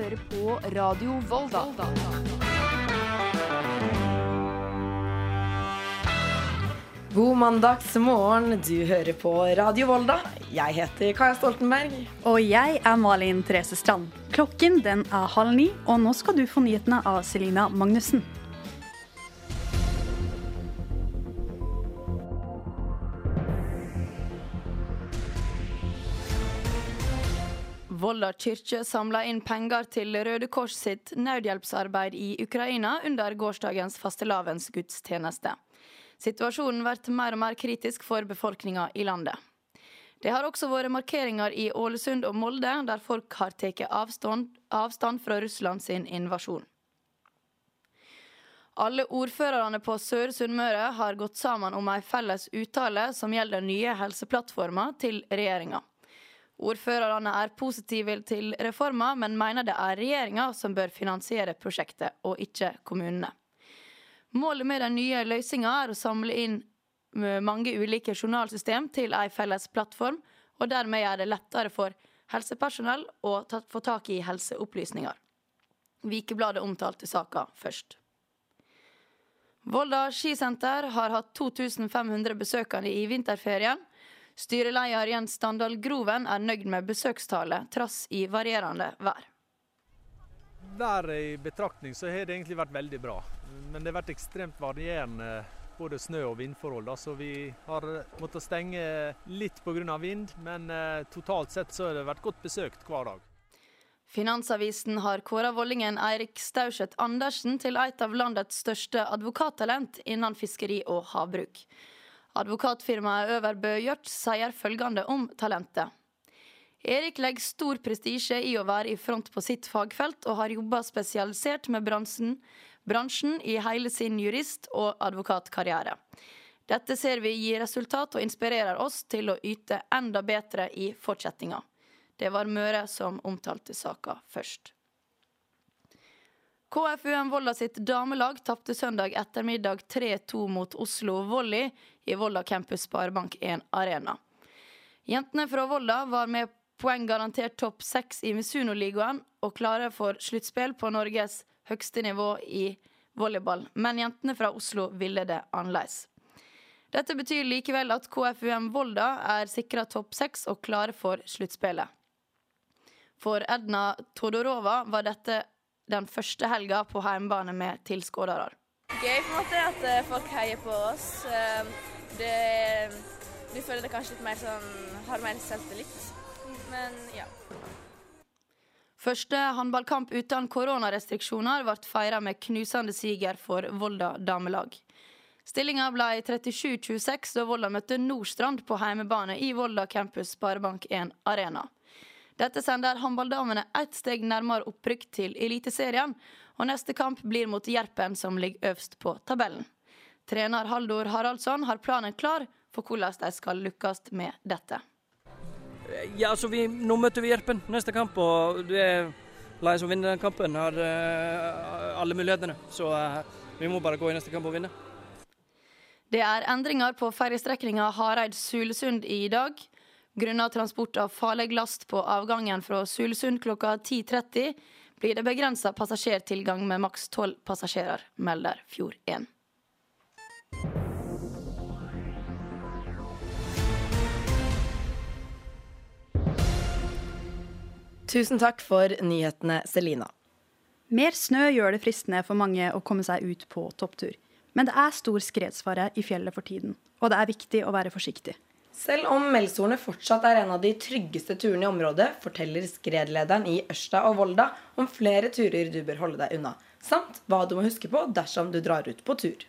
hører på Radio Volda. God mandagsmorgen, du hører på Radio Volda. Jeg heter Kaja Stoltenberg. Og jeg er Malin Therese Strand. Klokken den er halv ni, og nå skal du få nyhetene av Selina Magnussen. Volda kirke samla inn penger til Røde Kors sitt nødhjelpsarbeid i Ukraina under gårsdagens fastelavnsgudstjeneste. Situasjonen blir mer og mer kritisk for befolkninga i landet. Det har også vært markeringer i Ålesund og Molde, der folk har tatt avstand, avstand fra Russland sin invasjon. Alle ordførerne på Søre Sunnmøre har gått sammen om ei felles uttale som gjelder nye helseplattformer til regjeringa. Ordførerne er positive til reforma, men mener det er regjeringa som bør finansiere prosjektet, og ikke kommunene. Målet med den nye løsninga er å samle inn mange ulike journalsystem til ei felles plattform, og dermed gjøre det lettere for helsepersonell å få tak i helseopplysninger. Vikebladet omtalte saka først. Volda skisenter har hatt 2500 besøkende i vinterferien. Styreleder Jens Standal Groven er nøyd med besøkstallet, trass i varierende vær. Været i betraktning så har det egentlig vært veldig bra. Men det har vært ekstremt varierende både snø- og vindforhold. Da. Så vi har måttet stenge litt pga. vind, men eh, totalt sett så har det vært godt besøkt hver dag. Finansavisen har kåra vollingen Eirik Stauseth Andersen til et av landets største advokattalent innen fiskeri og havbruk. Advokatfirmaet Øverbø Gjørt sier følgende om talentet. Erik legger stor prestisje i å være i front på sitt fagfelt, og har jobba spesialisert med bransjen, bransjen i hele sin jurist- og advokatkarriere. Dette ser vi gir resultat og inspirerer oss til å yte enda bedre i fortsettinga. Det var Møre som omtalte saka først. KFUM Volda sitt damelag tapte søndag ettermiddag 3-2 mot Oslo Volley i Volda campus Sparebank 1 Arena. Jentene fra Volda var med poenggarantert topp seks i Misuno-ligaen og klare for sluttspill på Norges høyeste nivå i volleyball, men jentene fra Oslo ville det annerledes. Dette betyr likevel at KFUM Volda er sikra topp seks og klare for sluttspillet. For Edna Todorova var dette den første helga på hjemmebane med tilskuere. Gøy på en måte at eh, folk heier på oss. Det, du føler det kanskje litt mer sånn har mer selvtillit. Men ja. Første håndballkamp uten koronarestriksjoner ble feira med knusende siger for Volda damelag. Stillinga ble 37-26 da Volda møtte Nordstrand på heimebane i Volda campus Sparebank 1 Arena. Dette sender håndballdamene ett steg nærmere opprykk til Eliteserien, og neste kamp blir mot Jerpen, som ligger øverst på tabellen. Trener Haldor Haraldsson har planen klar for hvordan de skal lykkes med dette. Ja, altså vi, Nå møter vi Jerpen neste kamp, og det er lei som vinner den kampen, har uh, alle mulighetene. Så uh, vi må bare gå i neste kamp og vinne. Det er endringer på ferjestrekninga Hareid-Sulesund i dag. Grunnet transport av farlig last på avgangen fra Sulesund klokka 10.30 blir det begrensa passasjertilgang med maks tolv passasjerer, melder Fjord1. Tusen takk for nyhetene, Selina. Mer snø gjør det fristende for mange å komme seg ut på topptur. Men det er stor skredsfare i fjellet for tiden, og det er viktig å være forsiktig. Selv om Melshornet fortsatt er en av de tryggeste turene i området, forteller skredlederen i Ørsta og Volda om flere turer du bør holde deg unna, samt hva du må huske på dersom du drar ut på tur.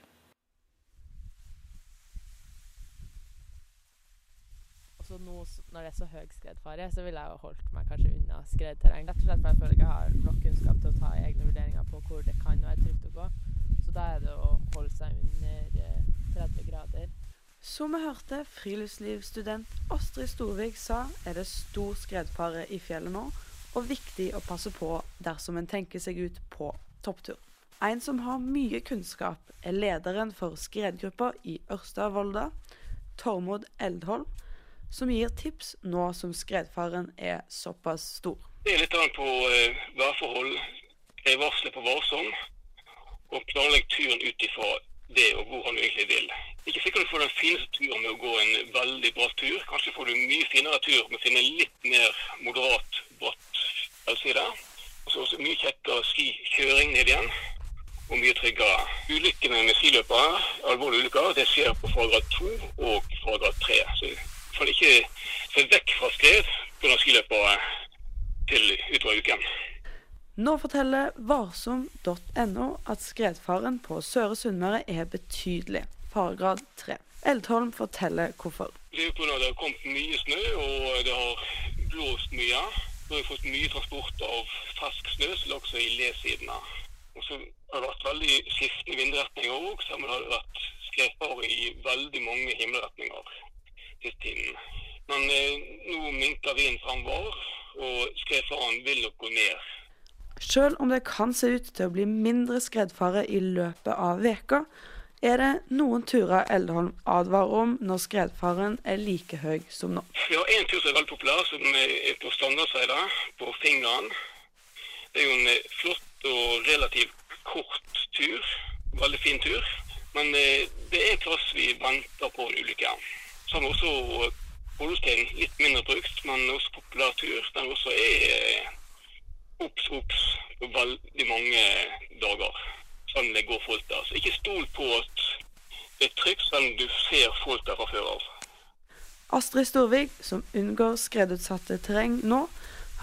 Altså nå når det er så høy skredfare, så ville jeg jo holdt meg kanskje unna skredterreng. Rett og slett fordi jeg føler ikke har nok kunnskap til å ta egne vurderinger på hvor det kan være trygt å gå. Så da er det å holde seg under 30 grader. Som vi hørte friluftslivsstudent Astrid Storvik sa, er det stor skredfare i fjellet nå, og viktig å passe på dersom en tenker seg ut på topptur. En som har mye kunnskap, er lederen for skredgruppa i Ørsta-Volda, Tormod Eldholm, som gir tips nå som skredfaren er såpass stor. Det er litt an på eh, værforhold. Jeg varsler på varsom, og planlegg turen ut ifra det og hvor han egentlig vil. Ikke sikkert du får den fineste turen med å gå en veldig bratt tur. Kanskje får du en mye finere tur med å finne en litt mer moderat bratt fjellside. Og så også mye kjekkere skikjøring ned igjen, og mye tryggere. Ulykkene med skiløpere, alvorlige ulykker, det skjer på faggrad 2 og faggrad 3. Så får ikke se vekk fra skred pga. skiløpere til utover uken. Nå forteller varsom.no at skredfaren på Søre Sunnmøre er betydelig, faregrad 3. Eldholm forteller hvorfor. Det er pga. det har kommet mye snø, og det har blåst mye. Vi har fått mye transport av fersk snø som lå i lesidene. Og så har det vært veldig skiftende vindretninger òg, så det har vært skredfare i veldig mange himmelretninger siste til. Men eh, nå minker vinden fremover, og skredfaren vil nok gå ned. Selv om det kan se ut til å bli mindre skredfare i løpet av veka, er det noen turer Eldholm advarer om når skredfaren er like høy som nå. Vi har én tur som er veldig populær, som er på Standardseida, på Fingeren. Det er jo en eh, flott og relativt kort tur. Veldig fin tur. Men eh, det er en plass vi venter på en ulykke. Så har vi også Bollestein, litt mindre brukt, men også populær tur. Den også er eh, obs, obs på veldig mange dager. Sånn det går folk der. Så ikke stol på at det er trygt, selv om du ser folk der fra før av. Astrid Storvik, som unngår skredutsatte terreng nå,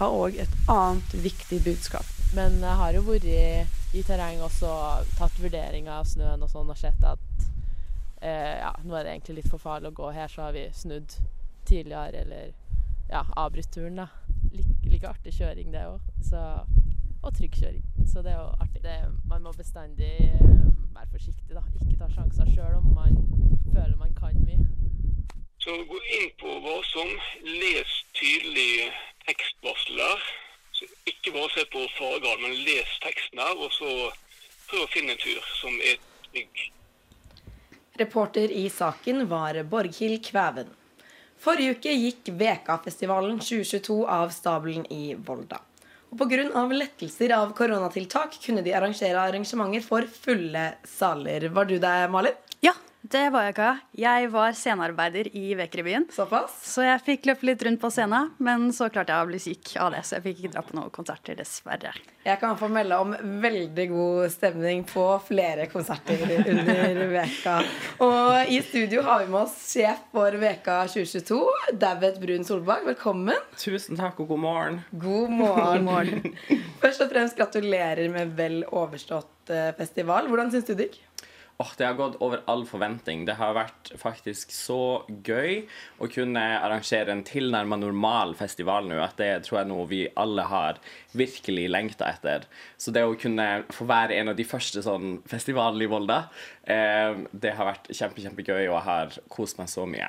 har òg et annet viktig budskap. Men jeg har jo vært i terreng også tatt vurderinger av snøen og sånn og sett at eh, ja, nå er det egentlig litt for farlig å gå her, så har vi snudd tidligere eller ja, avbrutt turen, da. Like, like artig kjøring, det òg. Og trygg kjøring. Så det er jo artig. Det, man må bestandig eh, være forsiktig, da. Ikke ta sjanser sjøl om man føler man kan mye. Så gå inn på Varsom, les tydelig tekstvarsler. Så ikke bare se på farger, men les teksten her, og så prøv å finne en tur som er trygg. Reporter i saken var Borghild Kvæven. Forrige uke gikk Vekafestivalen 2022 av stabelen i Volda. Og Pga. lettelser av koronatiltak kunne de arrangere arrangementer for fulle saler. Var du der, Malin? Ja, det var jeg ikke. Jeg var scenearbeider i Vekerybyen. Såpass? Så jeg fikk løpe litt rundt på scenen, men så klarte jeg å bli syk av det. Så jeg fikk ikke dra på noen konserter, dessverre. Jeg kan få melde om veldig god stemning på flere konserter under veka. Og i studio har vi med oss sjef for Veka 2022, David Brun Solberg. Velkommen. Tusen takk og god morgen. God morgen. Først og fremst gratulerer med vel overstått eh, festival. Hvordan syns du det gikk? Oh, det har gått over all forventning. Det har vært faktisk så gøy å kunne arrangere en tilnærmet normal festival nå. At det tror jeg er noe vi alle har virkelig lengta etter. Så det å kunne få være en av de første sånn festivalene i Volda, eh, det har vært kjempe, kjempegøy, og jeg har kost meg så mye.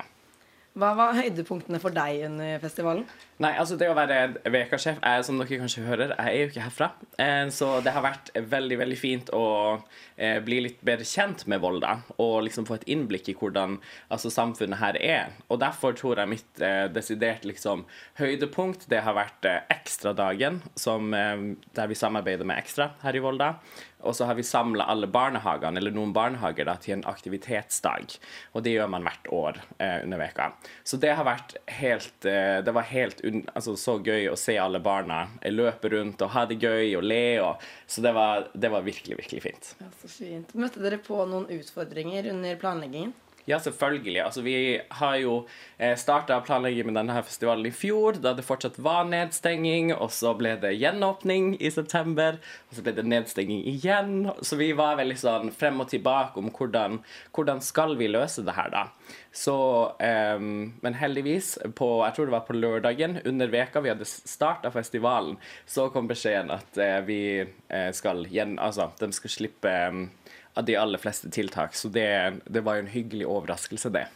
Hva var høydepunktene for deg under festivalen? Nei, altså Det å være Veka-sjef Som dere kanskje hører, jeg er jo ikke herfra. Eh, så det har vært veldig veldig fint å eh, bli litt bedre kjent med Volda. Og liksom få et innblikk i hvordan altså, samfunnet her er. Og derfor tror jeg mitt eh, desidert liksom, høydepunkt det har vært Ekstradagen, der vi samarbeider med Ekstra her i Volda. Og så har vi samla alle barnehagene, eller noen barnehager, da, til en aktivitetsdag. Og det gjør man hvert år eh, under veka. Så det har vært helt eh, Det var helt altså, så gøy å se alle barna løpe rundt og ha det gøy og le. Og, så det var, det var virkelig, virkelig fint. Ja, så fint. Møtte dere på noen utfordringer under planleggingen? Ja, selvfølgelig. Altså, vi har jo eh, starta planlegging med denne festivalen i fjor, da det fortsatt var nedstenging. Og så ble det gjenåpning i september, og så ble det nedstenging igjen. Så vi var veldig sånn frem og tilbake om hvordan, hvordan skal vi løse det her, da. Så, um, men heldigvis, på, jeg tror det var på lørdagen under veka vi hadde starta festivalen, så kom beskjeden at uh, vi eh, skal gjen... Altså, de skal slippe av de aller fleste tiltak. Så det, det var jo en hyggelig overraskelse, det.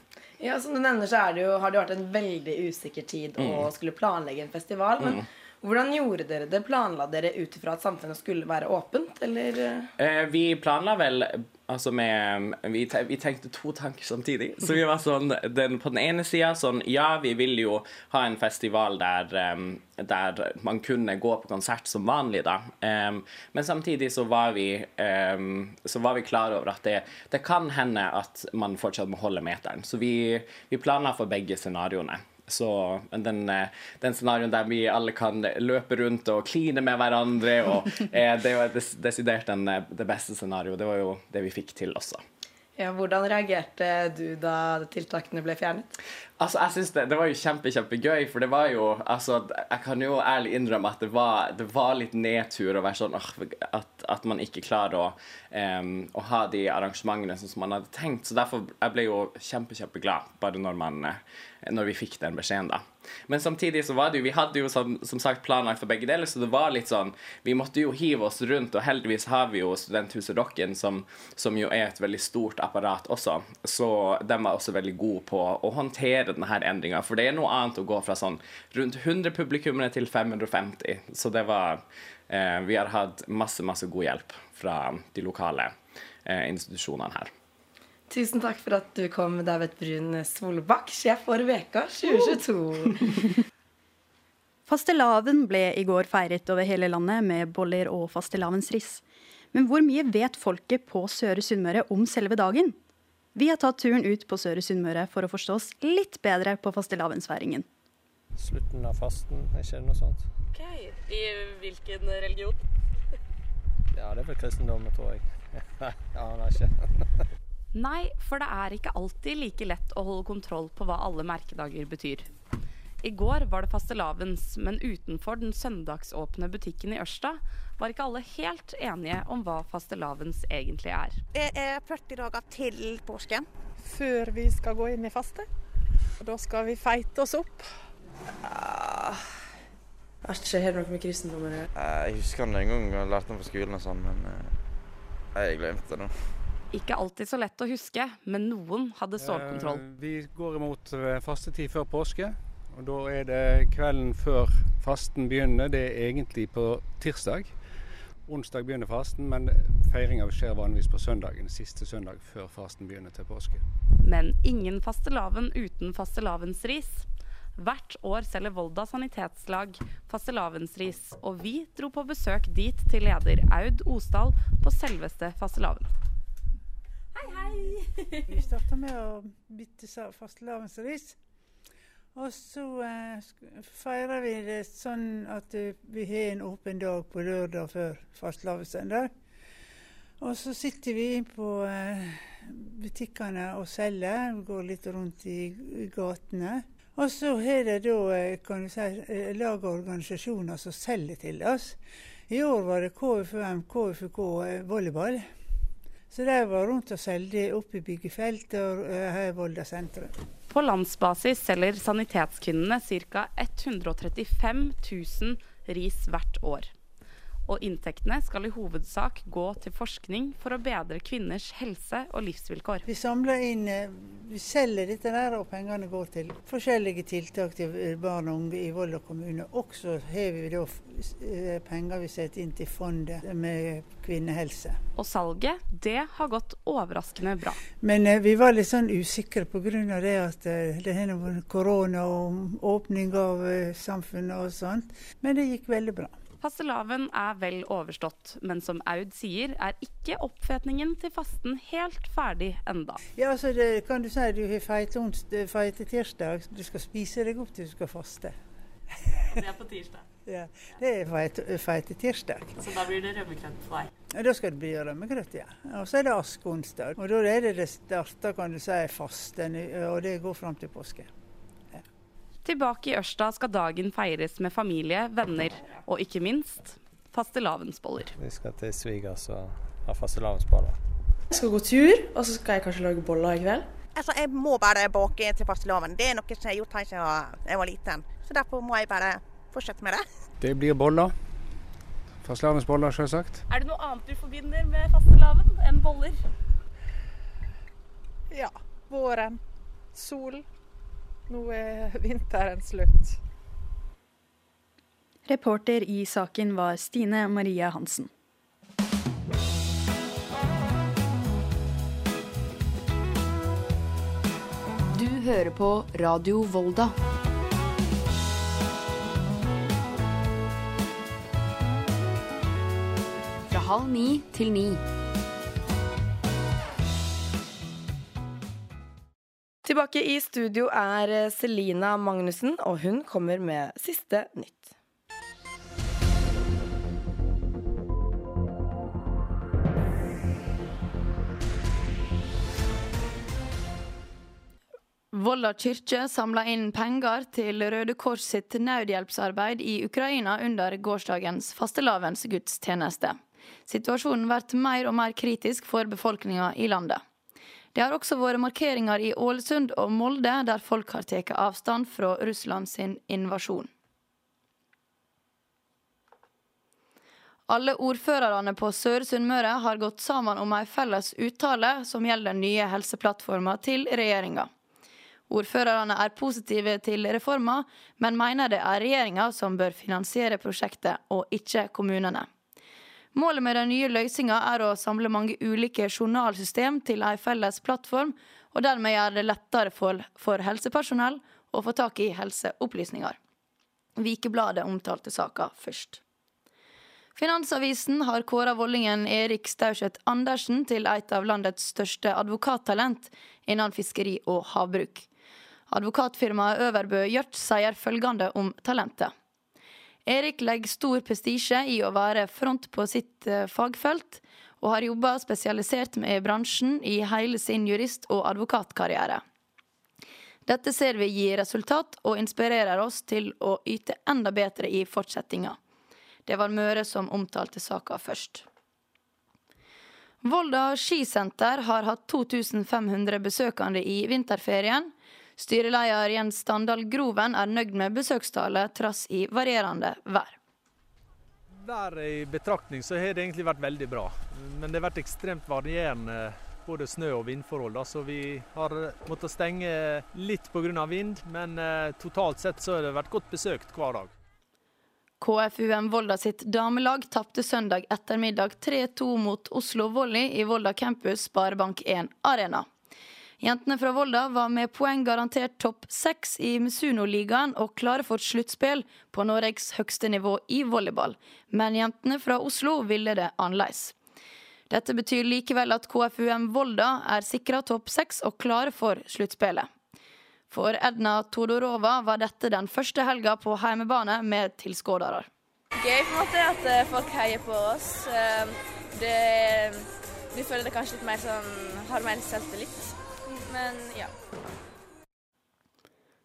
Ja, Som du nevner, så det jo, har det vært en veldig usikker tid mm. å skulle planlegge en festival. Men mm. Hvordan gjorde dere det? Planla dere ut ifra at samfunnet skulle være åpent, eller? Eh, vi planla vel altså med vi, vi, tenkte to tanker samtidig. Så vi var sånn den, På den ene sida sånn Ja, vi vil jo ha en festival der, um, der man kunne gå på konsert som vanlig, da. Um, men samtidig så var vi um, Så var vi klar over at det, det, kan hende at man fortsatt må holde meteren. Så vi, vi planla for begge scenarioene. Så den, eh, den scenarioen der vi alle kan løpe rundt og kline med hverandre, og eh, det var desidert den, eh, det beste scenarioet. Det var jo det vi fikk til også. Ja, hvordan reagerte du da tiltakene ble fjernet? Altså, jeg synes det, det var jo kjempe, kjempegøy, for det var jo altså, Jeg kan jo ærlig innrømme at det var, det var litt nedtur å være sånn at, at, man ikke klarer å, um, å ha de arrangementene sånn som man hadde tenkt. Så derfor jeg ble jo kjempe, kjempeglad bare når man når vi fikk den beskjeden, da. Men samtidig så var det jo Vi hadde jo som, som, sagt planlagt for begge deler, så det var litt sånn Vi måtte jo hive oss rundt, og heldigvis har vi jo Studenthuset Rocken, som, som jo er et veldig stort apparat også. Så de var også veldig gode på å håndtere denne endringa. For det er noe annet å gå fra sånn rundt 100 publikummere til 550. Så det var eh, Vi har hatt masse, masse god hjelp fra de lokale eh, institusjonene her. Tusen takk for at du kom, David Brun Solbakk, sjef for Veka 2022. Fastelavn ble i går feiret over hele landet med boller og fastelavnsris. Men hvor mye vet folket på Søre Sunnmøre om selve dagen? Vi har tatt turen ut på Søre Sunnmøre for å forstå oss litt bedre på fastelavnsfeiringen. Slutten av fasten, ikke noe sånt? Ok, I hvilken religion? ja, det er vel kristendommen, tror jeg. Jeg aner ikke. Nei, for det er ikke alltid like lett å holde kontroll på hva alle merkedager betyr. I går var det fastelavns, men utenfor den søndagsåpne butikken i Ørsta var ikke alle helt enige om hva fastelavns egentlig er. Det er 40 dager til påsken. Før vi skal gå inn i faste. Og da skal vi feite oss opp. Uh, vet ikke helt noe med kristendom å gjøre. Jeg husker den en gang jeg lærte den på skolen, og sånn, men uh, jeg glemte det nå. Ikke alltid så lett å huske, men noen hadde stålkontroll. Eh, vi går imot eh, fastetid før påske. Og Da er det kvelden før fasten begynner. Det er egentlig på tirsdag. Onsdag begynner fasten, men feiringa skjer vanligvis på søndagen. Siste søndag før fasten begynner til påske. Men ingen fastelavn uten fastelavnsris. Hvert år selger Volda sanitetslag fastelavnsris, og vi dro på besøk dit til leder Aud Osdal på selveste fastelavn. Hei, hei! vi starta med å bytte fastelavnsris. Og så eh, feirer vi det sånn at vi har en åpen dag på lørdag før fastelavnssøndag. Og så sitter vi på eh, butikkene og selger. Vi går litt rundt i, gatene. Og så har det da eh, kan du si, lag og organisasjoner som selger til oss. I år var det KFUM, KFUK eh, volleyball. Så de var rundt og solgte opp i byggefeltet og eh, her i Volda sentrum. På landsbasis selger Sanitetskvinnene ca. 135 000 ris hvert år og inntektene skal i hovedsak gå til forskning for å bedre kvinners helse og livsvilkår. Vi samler inn, eh, vi selger dette der, og pengene går til forskjellige tiltak til barn og unge i Volda kommune. Også har vi da eh, penger vi setter inn til fondet med kvinnehelse. Og salget, det har gått overraskende bra. Men eh, vi var litt sånn usikre pga. det at det har vært korona og åpning av samfunnet og sånt. Men det gikk veldig bra. Fastelavn er vel overstått, men som Aud sier, er ikke oppfetningen til fasten helt ferdig enda. Ja, altså det kan du si at du har feite, feite tirsdag. Du skal spise deg opp til du skal faste. Det er på tirsdag? Ja, det er feite, feite tirsdag. Så da blir det rømmegrøt for deg? Ja, Da skal det bli rømmegrøt, ja. Og så er det askeonsdag. Og da er det det starter, kan du si, fasten, og det går fram til påske. Tilbake i Ørsta skal dagen feires med familie, venner og ikke minst fastelavnsboller. Vi skal til svigers og ha fastelavnsboller. Jeg skal gå tur, og så skal jeg kanskje lage boller i kveld. Altså, Jeg må bare bake til fastelavn. Det er noe som jeg har gjort siden jeg var liten. Så derfor må jeg bare fortsette med det. Det blir boller. Fastelavnsboller, selvsagt. Er det noe annet du forbinder med fastelavn enn boller? Ja. Våren. Sol. Nå er vinteren slutt. Reporter i saken var Stine Maria Hansen. Du hører på Radio Volda. Fra halv ni til ni. Tilbake i studio er eh, Selina Magnussen, og hun kommer med siste nytt. Volda kirke samla inn penger til Røde Kors sitt nødhjelpsarbeid i Ukraina under gårsdagens fastelavnsgudstjeneste. Situasjonen blir mer og mer kritisk for befolkninga i landet. Det har også vært markeringer i Ålesund og Molde, der folk har tatt avstand fra Russland sin invasjon. Alle ordførerne på Søre Sunnmøre har gått sammen om en felles uttale som gjelder den nye helseplattforma til regjeringa. Ordførerne er positive til reforma, men mener det er regjeringa som bør finansiere prosjektet, og ikke kommunene. Målet med den nye løsninga er å samle mange ulike journalsystem til ei felles plattform, og dermed gjøre det lettere for, for helsepersonell å få tak i helseopplysninger. Vikebladet omtalte saka først. Finansavisen har kåra vollingen Erik Stauseth Andersen til et av landets største advokattalent innen fiskeri og havbruk. Advokatfirmaet Øverbø Gjørt sier følgende om talentet. Erik legger stor prestisje i å være front på sitt eh, fagfelt, og har jobba spesialisert med bransjen i hele sin jurist- og advokatkarriere. Dette ser vi gir resultat, og inspirerer oss til å yte enda bedre i fortsettinga. Det var Møre som omtalte saka først. Volda skisenter har hatt 2500 besøkende i vinterferien. Styreleder Jens Standal Groven er nøyd med besøkstallet trass i varierende vær. Været i betraktning så har det egentlig vært veldig bra. Men det har vært ekstremt varierende både snø- og vindforhold. Så vi har måttet stenge litt pga. vind, men eh, totalt sett så har det vært godt besøkt hver dag. KFUM Volda sitt damelag tapte søndag ettermiddag 3-2 mot Oslo Volley i Volda campus Sparebank1 Arena. Jentene fra Volda var med poeng garantert topp seks i Misuno-ligaen og klare for sluttspill på Norges høgste nivå i volleyball, men jentene fra Oslo ville det annerledes. Dette betyr likevel at KFUM Volda er sikra topp seks og klare for sluttspillet. For Edna Todorova var dette den første helga på heimebane med tilskuere. Gøy på en måte at eh, folk heier på oss. Eh, Det, du føler det kanskje litt mer sånn Har mer selvtillit. Men ja.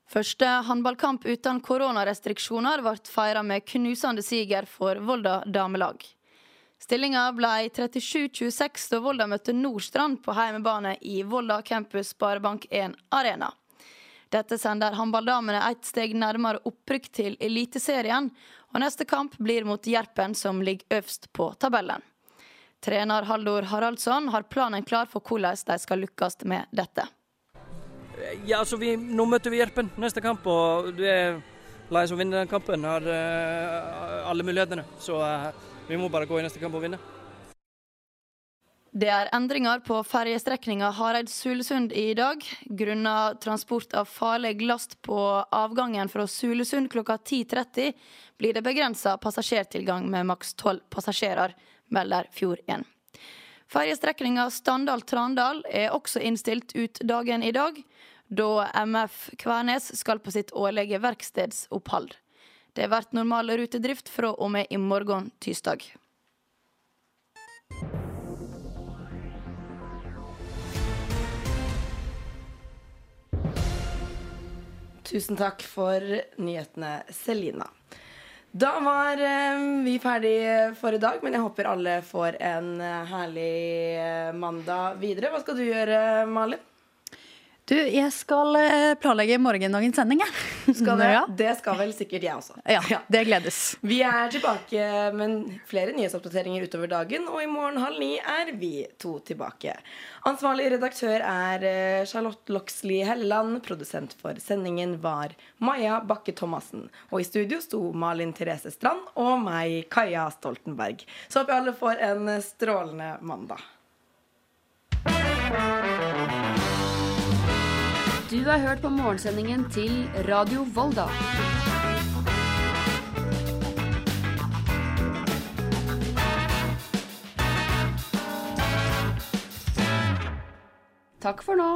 Første håndballkamp uten koronarestriksjoner ble feira med knusende siger for Volda damelag. Stillinga ble 37-26 da Volda møtte Nordstrand på heimebane i Volda campus Sparebank1 Arena. Dette sender håndballdamene ett steg nærmere opprykk til Eliteserien, og neste kamp blir mot Jerpen, som ligger øverst på tabellen. Trener Haldor Haraldsson har planen klar for hvordan de skal lykkes med dette. Ja, altså vi, Nå møter vi Jerpen neste kamp, og du er lei som vinner den kampen. Har uh, alle mulighetene. Så uh, vi må bare gå i neste kamp og vinne. Det er endringer på ferjestrekninga Hareid-Sulesund i dag. Grunnet transport av farlig last på avgangen fra Sulesund klokka 10.30 blir det begrensa passasjertilgang med maks tolv passasjerer, melder Fjord1. Ferjestrekninga Standal-Trandal er også innstilt ut dagen i dag, da MF Kvernes skal på sitt årlige verkstedsopphold. Det blir normal rutedrift fra og med i morgen tirsdag. Tusen takk for nyhetene, Selina. Da var eh, vi ferdig for i dag, men jeg håper alle får en eh, herlig eh, mandag videre. Hva skal du gjøre, Malin? Du, jeg skal eh, planlegge morgendagens sending, jeg. Skal det? Ja. det skal vel sikkert jeg også. Ja, det gledes. Vi er tilbake med flere nyhetsoppdateringer utover dagen, og i morgen halv ni er vi to tilbake. Ansvarlig redaktør er eh, Charlotte Loxley Helleland. Produsent for sendingen var Maja Bakke Thomassen. Og i studio sto Malin Therese Strand og meg, Kaja Stoltenberg. Så håper jeg alle får en strålende mandag. Du har hørt på morgensendingen til Radio Volda. Takk for nå.